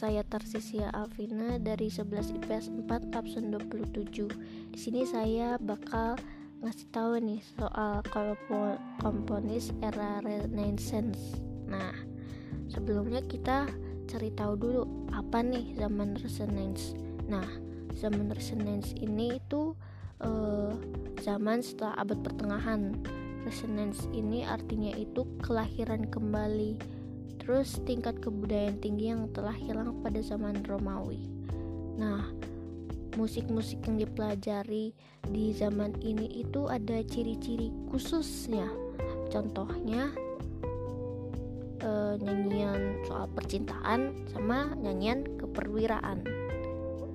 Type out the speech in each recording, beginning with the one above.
saya Tarsisia Alvina dari 11 IPS 4 absen 27. Di sini saya bakal ngasih tahu nih soal komponis era Renaissance. Nah, sebelumnya kita cari tahu dulu apa nih zaman Renaissance. Nah, zaman Renaissance ini itu uh, zaman setelah abad pertengahan. Renaissance ini artinya itu kelahiran kembali terus tingkat kebudayaan tinggi yang telah hilang pada zaman Romawi. Nah, musik-musik yang dipelajari di zaman ini itu ada ciri-ciri khususnya. Contohnya e, nyanyian soal percintaan sama nyanyian keperwiraan.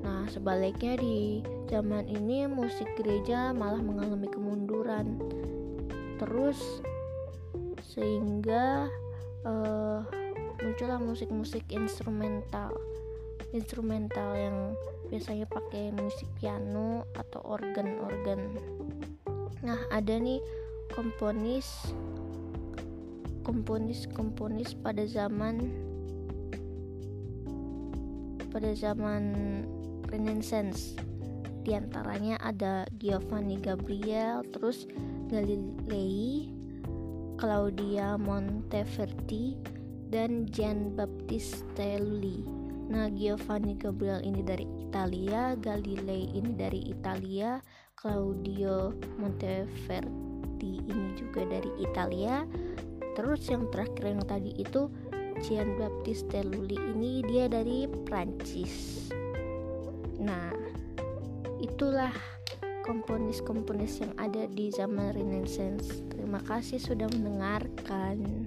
Nah, sebaliknya di zaman ini musik gereja malah mengalami kemunduran. Terus sehingga uh, muncullah musik-musik instrumental instrumental yang biasanya pakai musik piano atau organ-organ. Nah ada nih komponis komponis-komponis pada zaman pada zaman Renaissance. Di antaranya ada Giovanni Gabriel terus Galilei Claudia Monteverdi dan Gian Battista Lully. Nah, Giovanni Gabriel ini dari Italia, Galilei ini dari Italia, Claudio Monteverdi ini juga dari Italia. Terus yang terakhir yang tadi itu Gian Battista Lully ini dia dari Prancis. Nah, itulah komponis-komponis yang ada di zaman Renaissance. Terima kasih sudah mendengarkan.